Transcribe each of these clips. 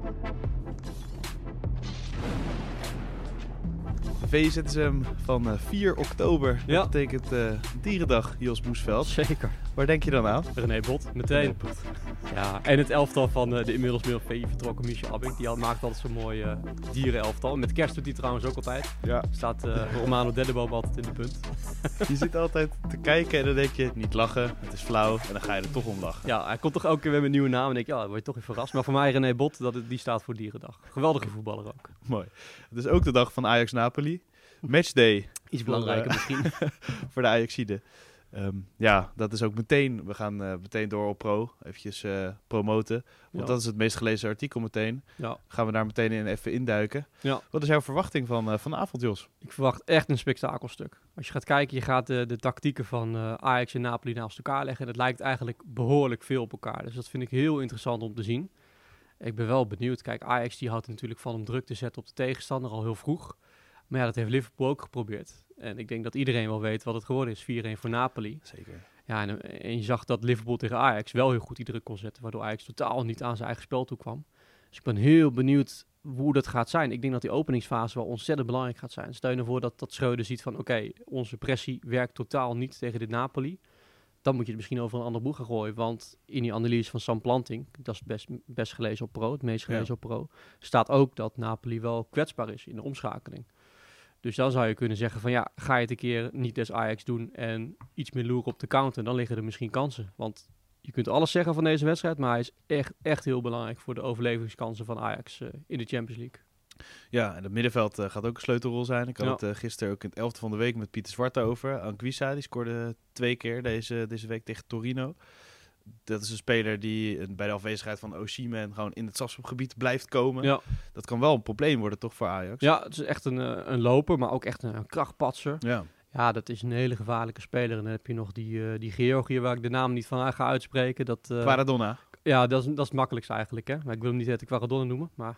Thank you. VZSM van eh, 4 oktober. Dat Ja. betekent eh, Dierendag, Jos Boesveld. Zeker. Waar denk je dan aan? René Bot, meteen. Ja, en het elftal van eh, de inmiddels meer VI vertrokken Michel Abink. Die maakt altijd zo'n mooi eh dierenelftal. Met kerst doet hij trouwens ook altijd. Ja. Staat eh, Romano Deddeboom altijd in de punt. Je zit altijd te kijken en dan denk je, niet lachen, het is flauw. En dan ga je er toch om lachen. Ja, hij komt toch elke keer weer met een nieuwe naam. En denk je, ja, dan word je toch weer verrast. Maar voor mij René Bot, dat, het- die staat voor Dierendag. Geweldige voetballer ook. Mooi. Het is ook de dag van Ajax-Napoli. Matchday Iets belangrijker eh, misschien. voor de Ajaxide. Ehm ja, dat is ook meteen. We gaan eh, meteen door op Pro. Eventjes eh, promoten. Want Ja. dat is het meest gelezen artikel meteen. Ja. Gaan we daar meteen in even induiken. Ja. Wat is jouw verwachting van vanavond, Jos? Ik verwacht echt een spektakelstuk. Als je gaat kijken, je gaat de, de tactieken van Ajax en Napoli naast elkaar leggen. En het lijkt eigenlijk behoorlijk veel op elkaar. Dus dat vind ik heel interessant om te zien. Ik ben wel benieuwd. Kijk, Ajax die er natuurlijk van om druk te zetten op de tegenstander al heel vroeg. Maar ja, dat heeft Liverpool ook geprobeerd. En ik denk dat iedereen wel weet wat het geworden is. 4-1 voor Napoli. Zeker. Ja, en, en je zag dat Liverpool tegen Ajax wel heel goed die druk kon zetten. Waardoor Ajax totaal niet aan zijn eigen spel toe kwam. Dus ik ben heel benieuwd hoe dat gaat zijn. Ik denk dat die openingsfase wel ontzettend belangrijk gaat zijn. Stel je nou voor dat, dat Schreuder ziet van... oké, onze pressie werkt totaal niet tegen dit Napoli. Dan moet je het misschien over een ander boeg gaan gooien. Want in die analyse van Sam Planting... dat is het best, best gelezen op Pro, het meest Ja. gelezen op Pro... staat ook dat Napoli wel kwetsbaar is in de omschakeling. Dus dan zou je kunnen zeggen van ja, ga je het een keer niet des Ajax doen en iets meer loeren op de counter, dan liggen er misschien kansen. Want je kunt alles zeggen van deze wedstrijd, maar hij is echt, echt heel belangrijk voor de overlevingskansen van Ajax eh, in de Champions League. Ja, en het middenveld eh, gaat ook een sleutelrol zijn. Ik had Ja. het eh, gisteren ook in het elfde van de week met Pieter Zwart over. Anguissa, die scoorde twee keer deze, deze week tegen Torino. Dat is een speler die bij de afwezigheid van Osimhen gewoon in het strafschopgebied blijft komen. Ja. Dat kan wel een probleem worden toch voor Ajax? Ja, het is echt een, eh, een loper, maar ook echt een, een krachtpatser. Ja. Ja, dat is een hele gevaarlijke speler. En dan heb je nog die, eh die Georgië waar ik de naam niet van ga uitspreken. Dat, Quaradonna. Ja, dat is, dat is het makkelijkste eigenlijk. Hè? Maar ik wil hem niet het Quaradonna noemen. Maar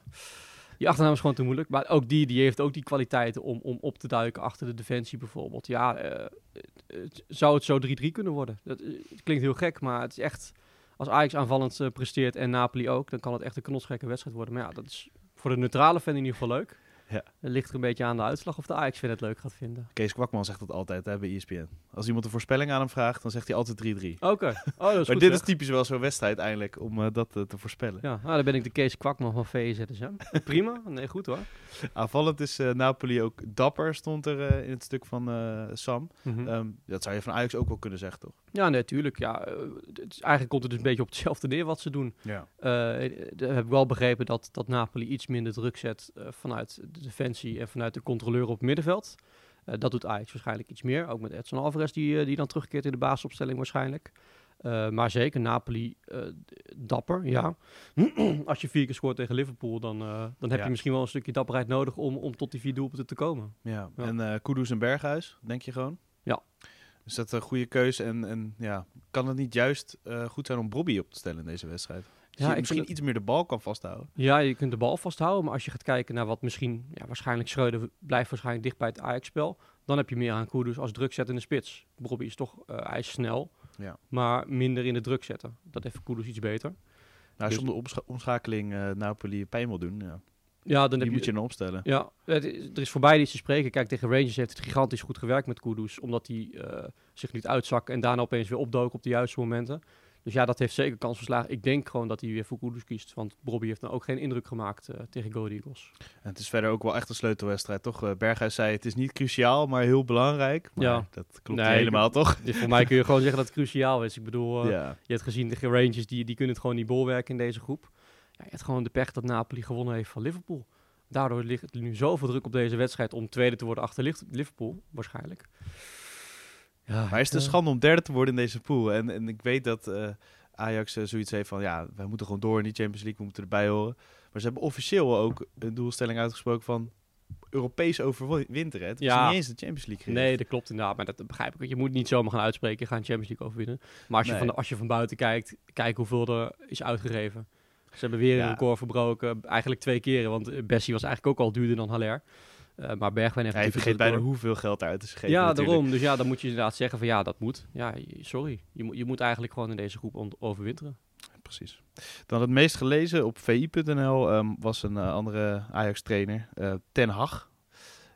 die achternaam is gewoon te moeilijk. Maar ook die, die heeft ook die kwaliteiten om, om op te duiken achter de defensie bijvoorbeeld. Ja, eh, het- zou het zo 3-3 kunnen worden? Dat, eh, het klinkt heel gek, maar het is echt... Als Ajax aanvallend eh, presteert en Napoli ook, dan kan het echt een knotsgekke wedstrijd worden. Maar ja, dat is voor de neutrale fan in ieder geval leuk. Ja. Het ligt er een beetje aan de uitslag of de Ajax-fan het leuk gaat vinden. Kees Kwakman zegt dat altijd hè, bij E ESPN. Als iemand een voorspelling aan hem vraagt, dan zegt hij altijd 3-3. Oké, oh, dat is Maar goed. dit zeg. is typisch wel zo'n wedstrijd eigenlijk, om eh, dat eh, te voorspellen. Ja, nou, dan ben ik de Kees Kwakman van VZSM. Prima, nee, goed hoor. Aanvallend is eh, Napoli ook dapper, stond er in het stuk van eh, Sam. Mhm. Ehm, dat zou je van Ajax ook wel kunnen zeggen, toch? Ja, natuurlijk. Ja, het is, eigenlijk komt het dus een beetje op hetzelfde neer wat ze doen. Ja. Heb ik wel begrepen dat, dat Napoli iets minder druk zet vanuit de defensie en vanuit de controleur op het middenveld. Eh, dat doet Ajax waarschijnlijk iets meer. Ook met Edson Alvarez, die, eh, die dan terugkeert in de basisopstelling waarschijnlijk. Eh, maar zeker Napoli dapper, ja. Als je vier keer scoort tegen Liverpool, dan, dan heb Ja. je misschien wel een stukje dapperheid nodig om, om tot die vier doelpunten te komen. ja. Ja. En eh Kudus en Berghuis, denk je gewoon? Ja. Is dat een goede keuze? En, en ja, kan het niet juist goed zijn om Bobby op te stellen in deze wedstrijd? Ja, je misschien vind iets meer de bal kan vasthouden. Ja, je kunt de bal vasthouden, maar als je gaat kijken naar wat misschien, ja, waarschijnlijk Schreuder blijft waarschijnlijk dicht bij het Ajax-spel, dan heb je meer aan Kudus als drukzettende spits. Bobby is toch, hij is snel, Ja. maar minder in de druk zetten. Dat heeft Kudus iets beter. Nou, Dus- zonder omscha- omschakeling eh, Napoli pijn wil doen, ja. Ja, dan die heb moet je dan opstellen. Ja, het er is voor beide iets te spreken. Kijk, tegen Rangers heeft het gigantisch goed gewerkt met Kudus, omdat hij eh, zich liet uitzakken en daarna opeens weer opdook op de juiste momenten. Dus ja, dat heeft zeker kans verslagen. Ik denk gewoon dat hij weer voor Kudus kiest, want Bobby heeft dan ook geen indruk gemaakt eh, tegen Go Eagles. En het is verder ook wel echt een sleutelwedstrijd, toch? Eh, Berghuis zei, het is niet cruciaal, maar heel belangrijk. Maar Ja. dat klopt Nee, helemaal, toch? Dus voor mij kun je gewoon zeggen dat het cruciaal is. Ik bedoel, eh, ja. je hebt gezien tegen Rangers, die, die kunnen het gewoon niet bolwerken in deze groep. Ja, je hebt gewoon de pech dat Napoli gewonnen heeft van Liverpool. Daardoor ligt er nu zoveel druk op deze wedstrijd om tweede te worden achter Liv- Liverpool, waarschijnlijk. Ja, Maar is het een schande om derde te worden in deze pool? En, en ik weet dat eh, Ajax eh, zoiets heeft van, ja, wij moeten gewoon door in die Champions League, we moeten erbij horen. Maar ze hebben officieel ook een doelstelling uitgesproken van Europees overwinteren. Het is Ja. niet eens de Champions League gericht. Nee, dat klopt inderdaad. Maar dat begrijp ik. Je moet niet zomaar gaan uitspreken, je gaat een Champions League overwinnen. Maar als je, Nee. van, de- als je van buiten kijkt, kijk hoeveel er is uitgegeven. Ze hebben weer Ja. een record verbroken. Eigenlijk twee keren, want Bessie was eigenlijk ook al duurder dan Haller. Eh, maar Bergwijn heeft Hij vergeet bijna hoeveel geld eruit is gegeven Ja, natuurlijk. daarom. Dus ja, dan moet je inderdaad zeggen van ja, dat moet. Ja, sorry. Je, moet je moet eigenlijk gewoon in deze groep overwinteren. Precies. precies. Dan het meest gelezen op vi.nl ehm, was een eh, andere Ajax-trainer, eh, Ten Hag.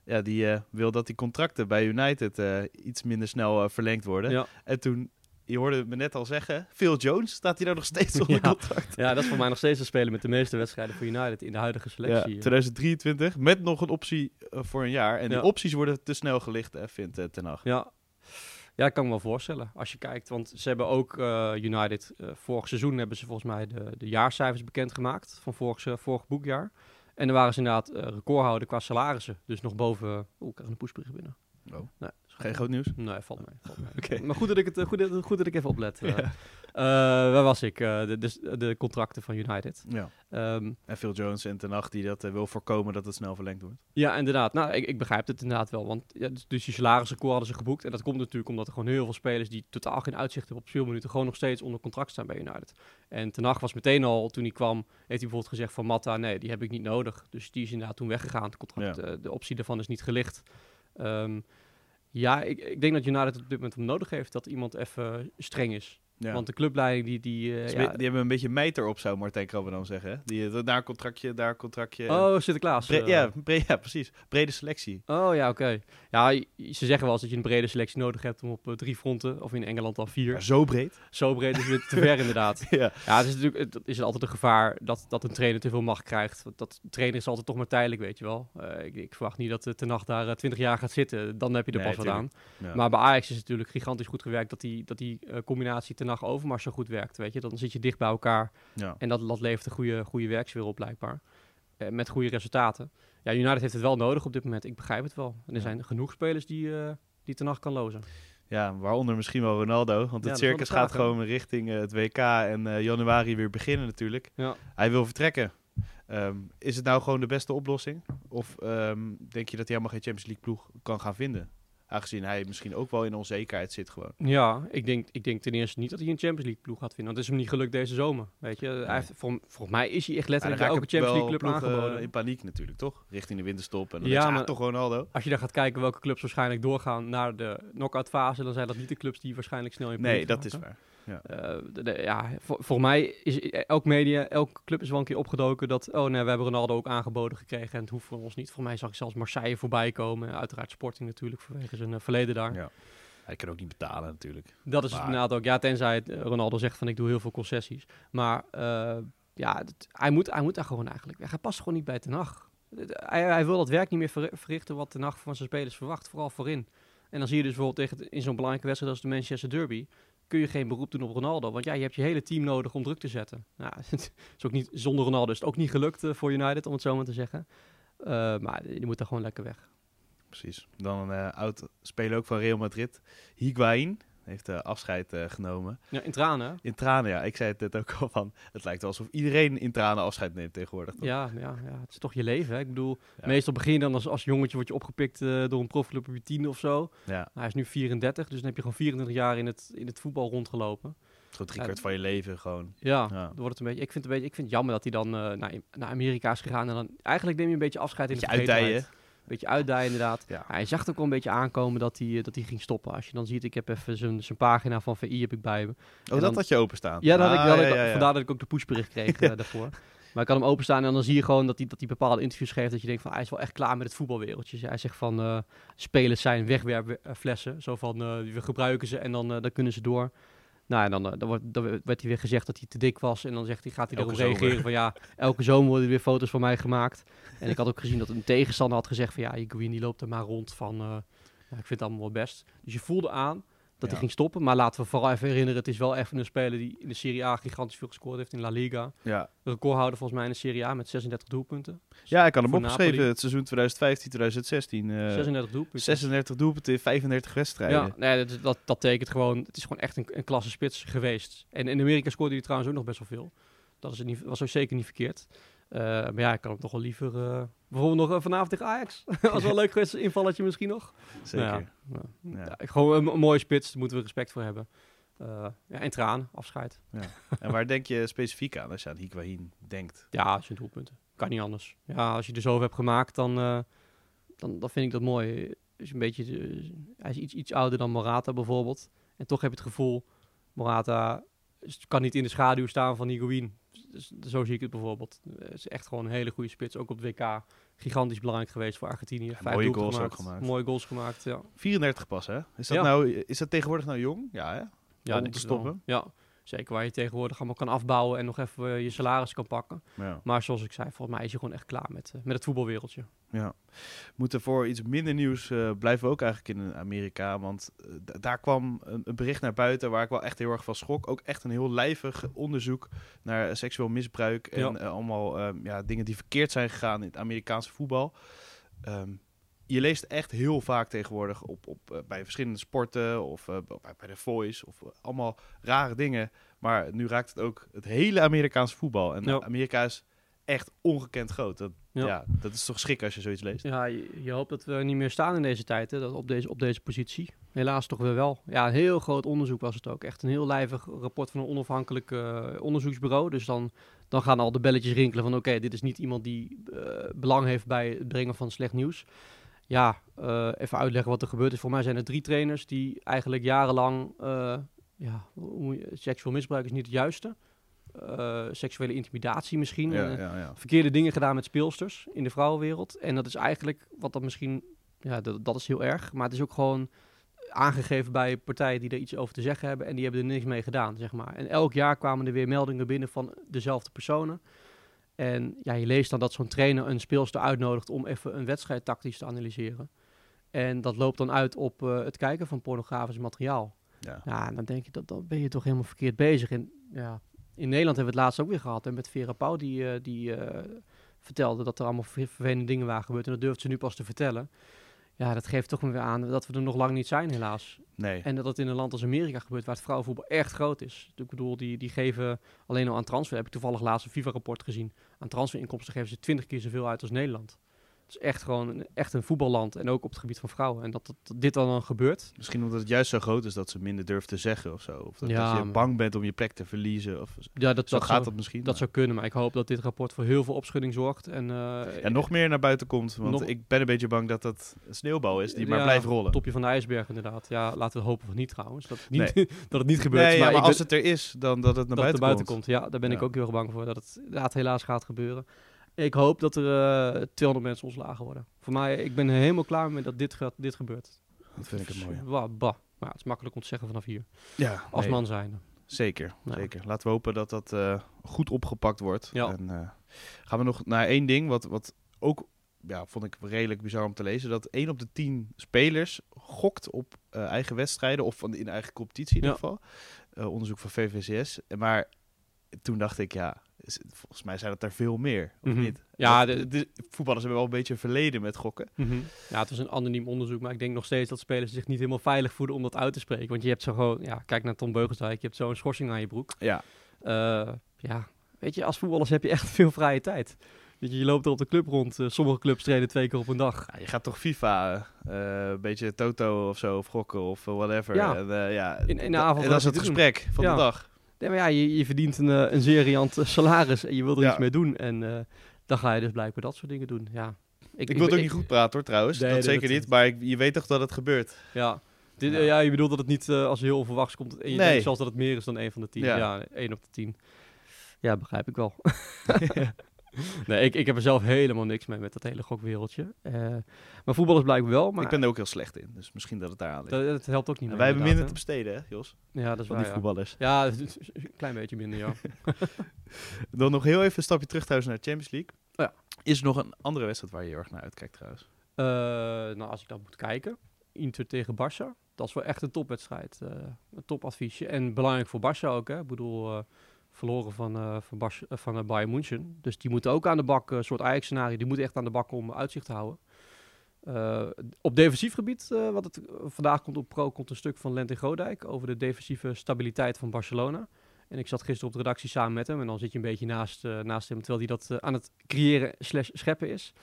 Ja, die wil dat die contracten bij United iets minder snel verlengd worden. Ja. En toen, je hoorde me net al zeggen, Phil Jones, staat hij daar nog steeds onder Ja. contract? ja, dat is voor mij nog steeds de speler met de meeste wedstrijden voor United in de huidige Ja, selectie. 2023, met nog een optie eh, voor een jaar. En die Ja. opties worden te snel gelicht, eh, vindt eh, Ten Hag. Ja. ja, ik kan me wel voorstellen. Als je kijkt, want ze hebben ook eh, United, eh, vorig seizoen hebben ze volgens mij de, de jaarcijfers bekendgemaakt van vorig, vorig boekjaar. En dan waren ze inderdaad eh, recordhouder qua salarissen. Dus nog boven... Oeh, ik krijg een poesbericht binnen. Oh. Nee, Geen groot nieuws? Nee, valt mee. Valt mee. Oké. Maar goed dat, ik het, eh, goed, dat, goed dat ik even oplet. eh. Ja. Eh, waar was ik? Eh, de, de, de contracten van United. Ja. Ehm, En Phil Jones en Ten Hag die dat wil voorkomen dat het snel verlengd wordt. Ja, inderdaad. Nou, ik, ik begrijp het inderdaad wel. Want ja, dus, dus die salarisrecord hadden ze geboekt. En dat komt natuurlijk omdat er gewoon heel veel spelers die totaal geen uitzicht hebben op speelminuten, gewoon nog steeds onder contract staan bij United. En Ten Hag was meteen al, toen hij kwam, heeft hij bijvoorbeeld gezegd van Matta, nee, die heb ik niet nodig. Dus die is inderdaad toen weggegaan. Het contract, Ja. de optie daarvan is niet gelicht. Ehm, ja, ik, ik denk dat United op dit moment hem nodig heeft dat iemand even streng is. Ja. Want de clubleiding die... die eh, ja, die hebben een beetje meter op, zou Martijn Krabbe dan zeggen. Hè? Die, eh, daar contractje, daar contractje. oh, Sinterklaas. Bre- eh. ja, bre- ja, precies. Brede selectie. Oh ja, oké. Ja, ze zeggen wel eens dat je een brede selectie nodig hebt om op drie fronten, of in Engeland dan vier. Ja, zo breed. Zo breed is het te ver inderdaad. Ja. Ja, het is natuurlijk het is altijd een gevaar dat, dat een trainer te veel macht krijgt. Want dat trainer is altijd toch maar tijdelijk, weet je wel. Eh, ik, ik verwacht niet dat de Ten Hag daar 20 jaar gaat zitten. Dan heb je er Nee, pas wat aan. Maar bij Ajax is het natuurlijk gigantisch goed gewerkt dat die, dat die combinatie Ten Hag Overmars zo goed werkt, weet je. Dan zit je dicht bij elkaar ja. en dat, dat levert een goede, goede werksfeer op blijkbaar. Eh, met goede resultaten. Ja, United heeft het wel nodig op dit moment. Ik begrijp het wel. En er Ja. zijn genoeg spelers die, eh die Ten Hag kan lozen. ja, waaronder misschien wel Ronaldo. Want het circus gaat gewoon richting eh, het WK en januari weer beginnen natuurlijk. Ja. Hij wil vertrekken. Ehm, is het nou gewoon de beste oplossing? Of ehm, denk je dat hij helemaal geen Champions League ploeg kan gaan vinden? Aangezien hij misschien ook wel in onzekerheid zit gewoon. Ja, ik denk, ik denk ten eerste niet dat hij een Champions League ploeg gaat vinden. Want het is hem niet gelukt deze zomer. Weet je, hij heeft, vol- volgens mij is hij echt Maar letterlijk elke Champions League club aangeboden. in paniek natuurlijk, toch? Richting de winterstop. En dan Ja, je, ah, maar- toch Ronaldo? Als je dan gaat kijken welke clubs waarschijnlijk doorgaan naar de knock-out fase, dan zijn dat niet de clubs die waarschijnlijk snel in Nee, paniek dat is waar. Eh, de- de- ja, voor, mij is elk media, elke club is wel een keer opgedoken dat, oh nee, we hebben Ronaldo ook aangeboden gekregen en het hoeft voor ons niet. Volgens mij zag ik zelfs Marseille voorbij komen. Uiteraard Sporting natuurlijk vanwege zijn eh, verleden daar. Ja. Hij kan ook niet betalen natuurlijk. Dat is Maar- inderdaad ook. Ja, tenzij het, eh, Ronaldo zegt van ik doe heel veel concessies. Maar eh, ja, het- hij, moet, hij moet daar gewoon eigenlijk weg. Hij past gewoon niet bij Ten Hag. Hij, hij wil dat werk niet meer verri- verrichten wat Ten Hag van zijn spelers verwacht. Vooral voorin. En dan zie je dus bijvoorbeeld tegen, in zo'n belangrijke wedstrijd als de Manchester Derby... kun je geen beroep doen op Ronaldo. Want ja, je hebt je hele team nodig om druk te zetten. Nou, het is ook niet, zonder Ronaldo is het ook niet gelukt eh, voor United, om het zo maar te zeggen. Eh, maar die moet daar gewoon lekker weg. Precies. Dan een eh, oud speler ook van Real Madrid. Higuain heeft eh, afscheid eh, genomen. Ja, in tranen? In tranen, ja. Ik zei het net ook al van. Het lijkt wel alsof iedereen in tranen afscheid neemt tegenwoordig. toch? Ja, ja, ja, het is toch je leven. Hè? Ik bedoel, Ja. meestal begin je dan als, als jongetje word je opgepikt eh, door een profclub op je tiende of zo. Ja, Hij is nu 34, dus dan heb je gewoon 24 jaar in het, in het voetbal rondgelopen. gewoon drie kwart van je leven gewoon. Ja, Ja. dan wordt het een beetje. Ik vind het, een beetje, ik vind het jammer dat hij dan naar, naar Amerika is gegaan en dan eigenlijk neem je een beetje afscheid in de uitdijen. Beetje uitdijen inderdaad. Ja. Hij zag ook wel een beetje aankomen dat hij, eh, dat hij ging stoppen. Als je dan ziet, ik heb even zijn zijn pagina van VI heb ik bij me. Oh, dat had je openstaan. Ja, dat ik, Ah, dat ja, vandaar dat ik ook de pushbericht kreeg eh, daarvoor. Maar ik had hem openstaan en dan zie je gewoon dat hij, dat hij bepaalde interviews geeft. Dat je denkt van hij is wel echt klaar met het voetbalwereldje. Hij zegt van eh, spelers zijn wegwerpflessen. Zo van we gebruiken ze en dan, dan kunnen ze door. Nou, en dan, eh, dan, wordt, dan werd hij weer gezegd dat hij te dik was. En dan zegt hij, gaat hij Elke reageren van ja, elke zomer worden er weer foto's van mij gemaakt. En ik had ook gezien dat een tegenstander had gezegd van ja, Higuain die loopt er maar rond van, eh, nou, ik vind het allemaal wel best. Dus je voelde aan dat Ja. hij ging stoppen. Maar laten we vooral even herinneren, het is wel even een speler die in de Serie A gigantisch veel gescoord heeft in La Liga. Ja. Recordhouder volgens mij in de Serie A met 36 doelpunten. ja, ik had hem opgeschreven. Napoli. Het seizoen 2015, 2016. eh 36 doelpunten. 36 doelpunten in 35 wedstrijden. Ja, nee, dat, dat, dat tekent gewoon, het is gewoon echt een, een klasse spits geweest. En in Amerika scoorde hij trouwens ook nog best wel veel. Dat is het niet, was ook zeker niet verkeerd. Eh, maar ja, ik kan hem toch wel liever, eh, bijvoorbeeld nog eh, vanavond tegen Ajax. was wel leuk geweest, invalletje misschien nog. Zeker. Nou ja, ja. Gewoon een, een mooie spits, daar moeten we respect voor hebben. Ja, en tranen, afscheid. En waar denk je specifiek aan als je aan Higuain denkt? Ja, zijn doelpunten. Kan niet anders. Ja, als je er zoveel hebt gemaakt, dan, dan, dan vind ik dat mooi. Is een beetje, hij is iets, iets ouder dan Morata bijvoorbeeld. En toch heb je het gevoel, Morata kan niet in de schaduw staan van Higuain. Dus, zo zie ik het bijvoorbeeld. Het is echt gewoon een hele goede spits. Ook op het WK. Gigantisch belangrijk geweest voor Argentinië. Vijf mooie goals ook gemaakt. Mooie goals gemaakt, ja. 34 pas, hè? Is dat, Ja. nou, is dat tegenwoordig nou jong? Ja, hè? Ja, om denk te wel. stoppen. Ja, zeker waar je tegenwoordig allemaal kan afbouwen en nog even eh, je salaris kan pakken. Ja. Maar zoals ik zei, volgens mij is je gewoon echt klaar met, eh, met het voetbalwereldje. ja. Moeten voor iets minder nieuws eh, blijven we ook eigenlijk in Amerika. Want daar kwam een, een bericht naar buiten waar ik wel echt heel erg van schrok. Ook echt een heel lijvig onderzoek naar seksueel misbruik. En Ja. allemaal ehm, ja, dingen die verkeerd zijn gegaan in het Amerikaanse voetbal. Ehm, je leest echt heel vaak tegenwoordig op, op, eh, bij verschillende sporten of eh, bij, bij de Voice of eh, allemaal rare dingen. Maar nu raakt het ook het hele Amerikaanse voetbal. En Ja. Amerika is echt ongekend groot. Dat, ja. Ja. dat is toch schrik als je zoiets leest. Ja, je, je hoopt dat we niet meer staan in deze tijd, hè, dat op, deze, op deze positie. Helaas toch weer wel. Ja, een heel groot onderzoek was het ook. Echt een heel lijvig rapport van een onafhankelijk onderzoeksbureau. Dus dan, dan gaan al de belletjes rinkelen van oké, dit is niet iemand die belang heeft bij het brengen van slecht nieuws. Ja, eh, even uitleggen wat er gebeurd is. Voor mij zijn er drie trainers die eigenlijk jarenlang... eh, ja, seksueel misbruik is niet het juiste. Eh, seksuele intimidatie misschien. Ja, ja, ja. verkeerde dingen gedaan met speelsters in de vrouwenwereld. En dat is eigenlijk wat dat misschien, ja, dat, dat is heel erg. Maar het is ook gewoon aangegeven bij partijen die er iets over te zeggen hebben. En die hebben er niks mee gedaan, zeg maar. En elk jaar kwamen er weer meldingen binnen van dezelfde personen. En ja, je leest dan dat zo'n trainer een speelster uitnodigt om even een wedstrijd tactisch te analyseren. En dat loopt dan uit op eh, het kijken van pornografisch materiaal. Ja. Ja, dan denk je dat dan ben je toch helemaal verkeerd bezig. En ja, in Nederland hebben we het laatst ook weer gehad. En met Vera Pauw, die, eh, die eh, vertelde dat er allemaal ver- vervelende dingen waren gebeurd. En dat durft ze nu pas te vertellen. Ja, dat geeft toch weer aan dat we er nog lang niet zijn, helaas. Nee. En dat het in een land als Amerika gebeurt, waar het vrouwenvoetbal echt groot is. Ik bedoel, die, die geven alleen al aan transfer, heb ik toevallig laatst een FIFA-rapport gezien. Aan transferinkomsten geven ze twintig keer zoveel uit als Nederland. Het is echt gewoon een, echt een voetballand. En ook op het gebied van vrouwen. En dat, dit dan, dan gebeurt. Misschien omdat het juist zo groot is dat ze minder durft te zeggen of zo. Of dat, Ja, dat je bang bent om je plek te verliezen. Of, Ja, dat, gaat zou, dat misschien. dat maar- zou kunnen. Maar ik hoop dat dit rapport voor heel veel opschudding zorgt. En, ja, nog meer naar buiten komt. Want Nog- ik ben een beetje bang dat dat een sneeuwbal is die maar blijft rollen. topje van de ijsberg inderdaad. Ja, laten we hopen van niet trouwens. Dat het niet, Nee. dat het niet gebeurt. nee, ja, maar, ben- als het er is, dan dat het naar dat buiten, buiten komt. komt. Ja, daar ben ik ook heel erg bang voor. Dat het inderdaad helaas gaat gebeuren. Ik hoop dat er eh 200 mensen ontslagen worden. Voor mij, ik ben helemaal klaar met dat dit, gaat, dit gebeurt. Dat vind ik het mooi. Bah, bah. Maar het is makkelijk om te zeggen vanaf hier. Ja, Als nee, man zijn. Zeker, Ja. zeker. Laten we hopen dat dat eh, goed opgepakt wordt. Ja. En eh, gaan we nog naar één ding, wat, wat ook, ja, vond ik redelijk bizar om te lezen. Dat één op de tien spelers gokt op eigen wedstrijden, of in eigen competitie in ieder geval. Onderzoek van VVCS. Maar toen dacht ik, ja, volgens mij zijn het er veel meer, of Mhm. niet? Ja, Dat- de- de, voetballers hebben wel een beetje verleden met gokken. Ja, het was een anoniem onderzoek, maar ik denk nog steeds dat spelers zich niet helemaal veilig voelen om dat uit te spreken. Want je hebt zo gewoon, ja, kijk naar Tom Beugelsdijk, je hebt zo'n schorsing aan je broek. Ja, Eh, ja, weet je, als voetballers heb je echt veel vrije tijd. Weet je, je loopt er op de club rond. eh, sommige clubs trainen twee keer op een dag. Ja, je gaat toch FIFA, eh, een beetje Toto of zo, of gokken of whatever. Ja. En, ja, In- in de dat- avond en dat is het gesprek van Ja. de dag. Nee, maar ja, je, je verdient een, eh, een zeer riant eh, salaris en je wil er Ja. iets mee doen. En eh, dan ga je dus blijkbaar dat soort dingen doen. Ja. Ik, wil het ook niet goed praten hoor, trouwens. Nee, dat nee, zeker dat- niet. Maar ik- je weet toch dat het gebeurt. Ja. Dit, Ja. ja, je bedoelt dat het niet eh, als heel onverwachts komt. En je Nee. denkt zelfs dat het meer is dan één van de tien. Ja. Ja, één op de tien. Ja, begrijp ik wel. nee, ik, ik heb er zelf helemaal niks mee met dat hele gokwereldje. Eh, maar voetballers blijkbaar wel. Maar ik ben er ook heel slecht in. Dus misschien dat het daar aan ligt. dat, dat helpt ook niet meer. wij hebben minder te besteden, hè, Jos? Ja, dat is Van waar, die voetballers. Ja, een klein beetje minder, ja. Dan nog heel even een stapje terug thuis naar de Champions League. Ja. Is er nog een andere wedstrijd waar je heel erg naar uitkijkt trouwens? Eh, nou, als ik dan moet kijken. Inter tegen Barça. Dat is wel echt een topwedstrijd. eh, een topadviesje. En belangrijk voor Barça ook. Hè. Ik bedoel, verloren van, eh van, eh, van eh, Bayern München. Dus die moeten ook aan de bak, een soort Ajax-scenario. Die moeten echt aan de bak om uitzicht te houden. Op defensief gebied, wat het, vandaag komt op Pro komt een stuk van Lente Godijk over de defensieve stabiliteit van Barcelona. En ik zat gisteren op de redactie samen met hem. En dan zit je een beetje naast, naast hem, terwijl hij dat aan het creëren slash scheppen is.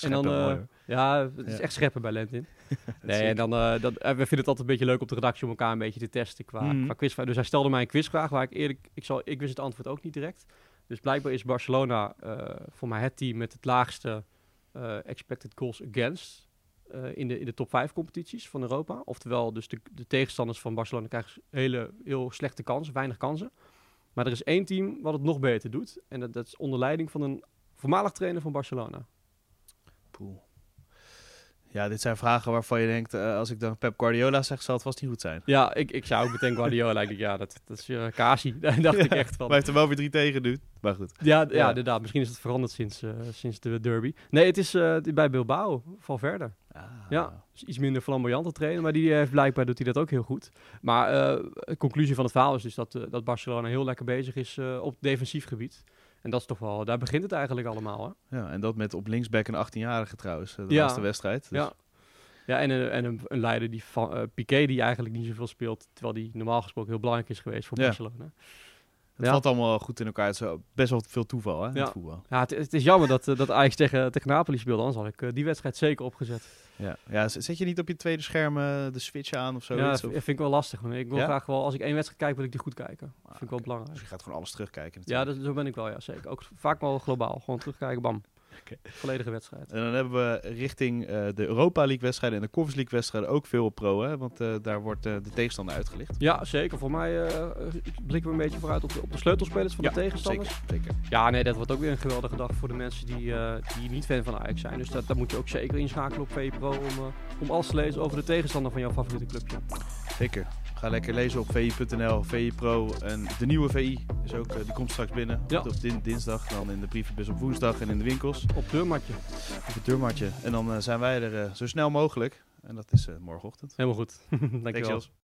En dan, eh, mooi. Ja, het is Ja. echt scheppen bij Lentin. nee, en dan, eh, dat, eh, we vinden het altijd een beetje leuk op de redactie om elkaar een beetje te testen qua, Mhm. qua quizvraag. Dus hij stelde mij een quizvraag waar ik eerlijk, ik, zal, ik wist het antwoord ook niet direct. Dus blijkbaar is Barcelona voor mij het team met het laagste expected goals against in, de, in de top 5 competities van Europa. Oftewel, dus de, de tegenstanders van Barcelona krijgen hele, heel slechte kansen, weinig kansen. Maar er is één team wat het nog beter doet. En dat, dat is onder leiding van een voormalig trainer van Barcelona. Ja, dit zijn vragen waarvan je denkt, eh, als ik dan Pep Guardiola zeg, zal het vast niet goed zijn. Ja, ik, ik zou ook meteen Guardiola. ik denk, ja, dat, dat is uh, Kasi. Daar dacht ik echt van. Maar hij heeft er wel weer drie tegen nu. Maar goed. Ja, ja, Ja. inderdaad. Misschien is het veranderd sinds, eh, sinds de derby. Nee, het is eh, bij Bilbao, Valverde. Ah. Ja, is iets minder flamboyante trainer, maar die heeft blijkbaar doet hij dat ook heel goed. Maar eh, de conclusie van het verhaal is dus dat, eh, dat Barcelona heel lekker bezig is eh, op defensief gebied. En dat is toch wel, daar begint het eigenlijk allemaal. Hè? Ja, en dat met op linksback een 18-jarige trouwens, eh, de Ja. laatste wedstrijd. Dus Ja. Ja, en, een, en een, een leider die van eh, Piqué, die eigenlijk niet zoveel speelt, terwijl die normaal gesproken heel belangrijk is geweest voor Ja. Barcelona. Het Ja. valt allemaal goed in elkaar. Het is best wel veel toeval hè, in Ja. het voetbal. Ja, het, het is jammer dat, eh, dat Ajax tegen, tegen Napoli speelde, anders had ik eh, die wedstrijd zeker opgezet. Ja. Ja, zet je niet op je tweede scherm eh, de switch aan of ja, zoiets? dat vind ik wel lastig. Ik wil Ja? graag wel, als ik één wedstrijd kijk, wil ik die goed kijken. Dat vind ik wel oké. belangrijk. Dus je gaat gewoon alles terugkijken Ja, natuurlijk. dat, zo ben ik wel, ja, zeker. Ook vaak wel globaal. Gewoon terugkijken, bam. Volledige wedstrijd. En dan hebben we richting eh, de Europa League wedstrijden en de Conference League wedstrijden ook veel op pro, hè? Want eh, daar wordt eh, de tegenstander uitgelicht. Ja, zeker. Voor mij blikken we een beetje vooruit op de, op de sleutelspelers van de tegenstanders. Zeker, zeker. Ja, nee, dat wordt ook weer een geweldige dag voor de mensen die, die niet fan van Ajax zijn. Dus dat, dat moet je ook zeker inschakelen op VPRO om, om alles te lezen over de tegenstander van jouw favoriete clubje. Zeker. Ga lekker lezen op vi.nl, VI Pro. En de nieuwe VI is ook, eh, die komt straks binnen. Ja. Op, op din- dinsdag, dan in de brievenbus op woensdag en in de winkels. Op deurmatje. Op het deurmatje. En dan eh, zijn wij er eh, zo snel mogelijk. En dat is morgenochtend. Helemaal goed. Dankjewel. Thanks.